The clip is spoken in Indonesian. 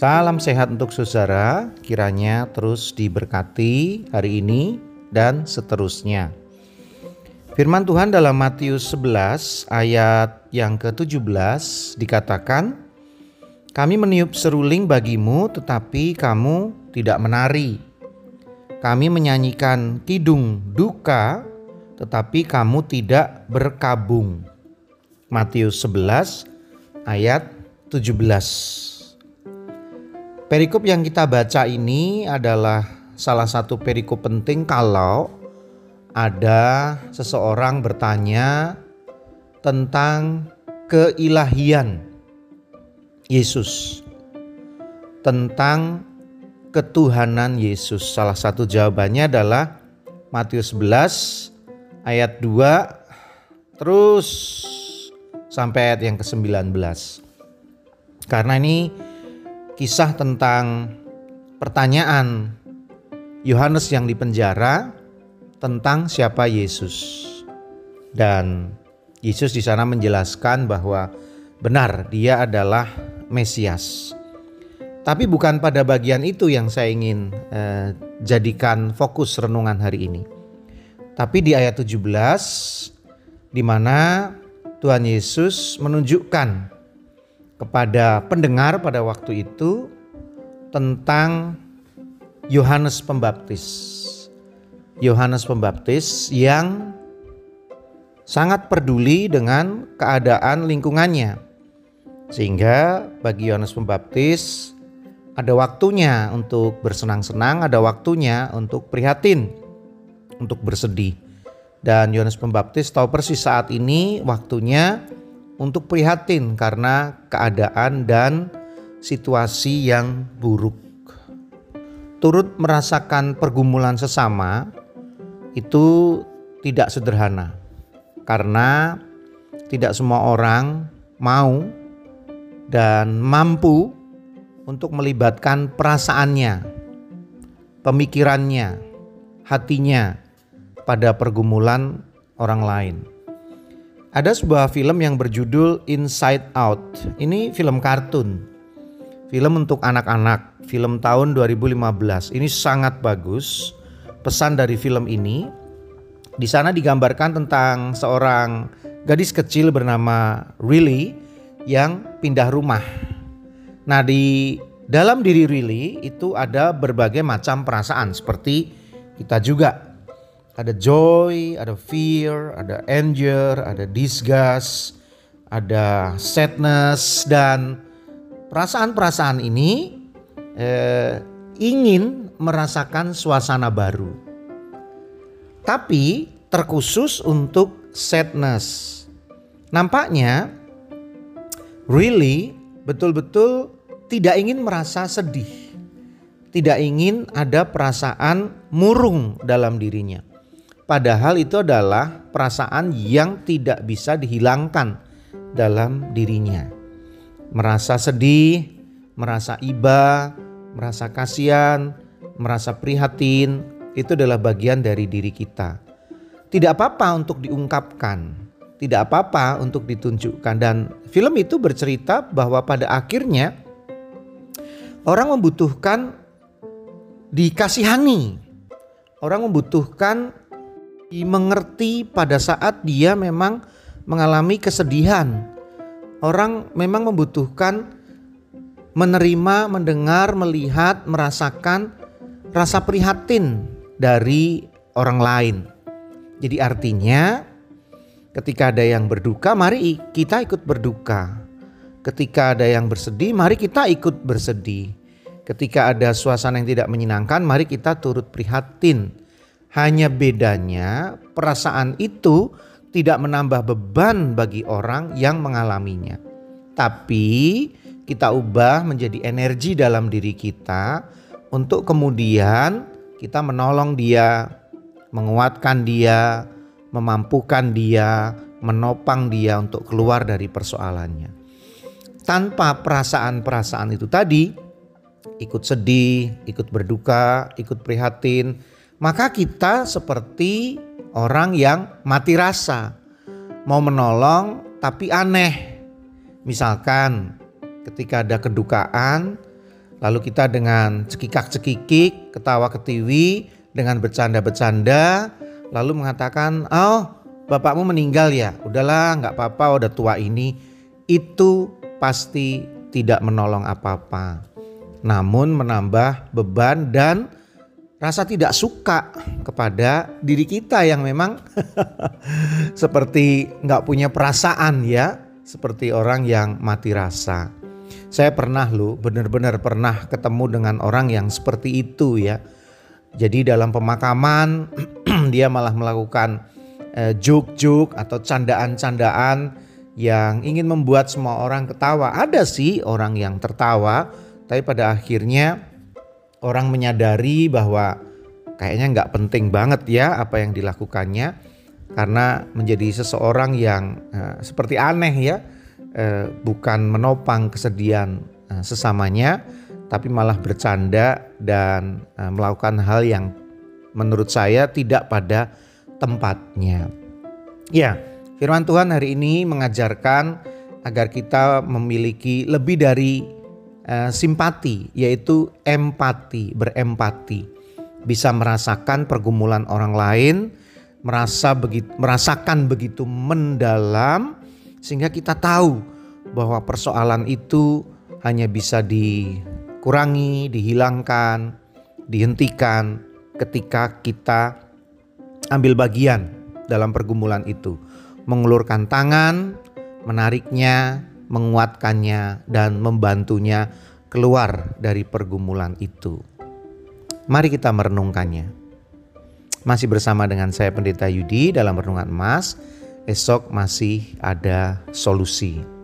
Salam sehat untuk saudara, kiranya terus diberkati hari ini dan seterusnya. Firman Tuhan dalam Matius 11 ayat yang ke-17 dikatakan, Kami meniup seruling bagimu tetapi kamu tidak menari. Kami menyanyikan kidung duka tetapi kamu tidak berkabung. Matius 11 ayat 17. Perikop yang kita baca ini adalah salah satu perikop penting kalau ada seseorang bertanya tentang keilahian Yesus, tentang ketuhanan Yesus. Salah satu jawabannya adalah Matius 11 ayat 2 terus sampai ayat yang ke-19. Karena ini kisah tentang pertanyaan Yohanes yang dipenjara tentang siapa Yesus. Dan Yesus di sana menjelaskan bahwa benar dia adalah Mesias. Tapi bukan pada bagian itu yang saya ingin eh, jadikan fokus renungan hari ini. Tapi di ayat 17 di mana Tuhan Yesus menunjukkan kepada pendengar pada waktu itu tentang Yohanes Pembaptis. Yohanes Pembaptis yang sangat peduli dengan keadaan lingkungannya. Sehingga bagi Yohanes Pembaptis ada waktunya untuk bersenang-senang, ada waktunya untuk prihatin, untuk bersedih. Dan Yohanes Pembaptis tahu persis saat ini waktunya untuk prihatin karena keadaan dan situasi yang buruk. Turut merasakan pergumulan sesama itu tidak sederhana karena tidak semua orang mau dan mampu untuk melibatkan perasaannya, pemikirannya, hatinya pada pergumulan orang lain. Ada sebuah film yang berjudul Inside Out. Ini film kartun. Film untuk anak-anak, film tahun 2015. Ini sangat bagus. Pesan dari film ini di sana digambarkan tentang seorang gadis kecil bernama Riley yang pindah rumah. Nah, di dalam diri Riley itu ada berbagai macam perasaan seperti kita juga ada joy, ada fear, ada anger, ada disgust, ada sadness dan perasaan-perasaan ini eh, ingin merasakan suasana baru. Tapi terkhusus untuk sadness. Nampaknya really betul-betul tidak ingin merasa sedih. Tidak ingin ada perasaan murung dalam dirinya. Padahal itu adalah perasaan yang tidak bisa dihilangkan dalam dirinya. Merasa sedih, merasa iba, merasa kasihan, merasa prihatin, itu adalah bagian dari diri kita. Tidak apa-apa untuk diungkapkan, tidak apa-apa untuk ditunjukkan dan film itu bercerita bahwa pada akhirnya orang membutuhkan dikasihani. Orang membutuhkan mengerti pada saat dia memang mengalami kesedihan. Orang memang membutuhkan menerima, mendengar, melihat, merasakan rasa prihatin dari orang lain. Jadi artinya ketika ada yang berduka, mari kita ikut berduka. Ketika ada yang bersedih, mari kita ikut bersedih. Ketika ada suasana yang tidak menyenangkan, mari kita turut prihatin. Hanya bedanya perasaan itu tidak menambah beban bagi orang yang mengalaminya. Tapi kita ubah menjadi energi dalam diri kita untuk kemudian kita menolong dia, menguatkan dia, memampukan dia, menopang dia untuk keluar dari persoalannya. Tanpa perasaan-perasaan itu tadi, ikut sedih, ikut berduka, ikut prihatin, maka kita seperti orang yang mati rasa, mau menolong tapi aneh. Misalkan ketika ada kedukaan, Lalu kita dengan cekikak-cekikik, ketawa ketiwi, dengan bercanda-bercanda, lalu mengatakan, oh bapakmu meninggal ya, udahlah nggak apa-apa udah tua ini. Itu pasti tidak menolong apa-apa. Namun menambah beban dan rasa tidak suka kepada diri kita yang memang seperti nggak punya perasaan ya, seperti orang yang mati rasa. Saya pernah lu benar-benar pernah ketemu dengan orang yang seperti itu ya. Jadi dalam pemakaman dia malah melakukan eh, juk-juk atau candaan-candaan yang ingin membuat semua orang ketawa. Ada sih orang yang tertawa, tapi pada akhirnya orang menyadari bahwa kayaknya nggak penting banget ya apa yang dilakukannya karena menjadi seseorang yang uh, seperti aneh ya eh, bukan menopang kesedihan eh, sesamanya, tapi malah bercanda dan eh, melakukan hal yang menurut saya tidak pada tempatnya. Ya, firman Tuhan hari ini mengajarkan agar kita memiliki lebih dari eh, simpati, yaitu empati, berempati, bisa merasakan pergumulan orang lain, merasa begitu, merasakan begitu mendalam sehingga kita tahu bahwa persoalan itu hanya bisa dikurangi, dihilangkan, dihentikan ketika kita ambil bagian dalam pergumulan itu, mengulurkan tangan, menariknya, menguatkannya, dan membantunya keluar dari pergumulan itu. Mari kita merenungkannya. Masih bersama dengan saya Pendeta Yudi dalam Renungan Emas esok masih ada solusi.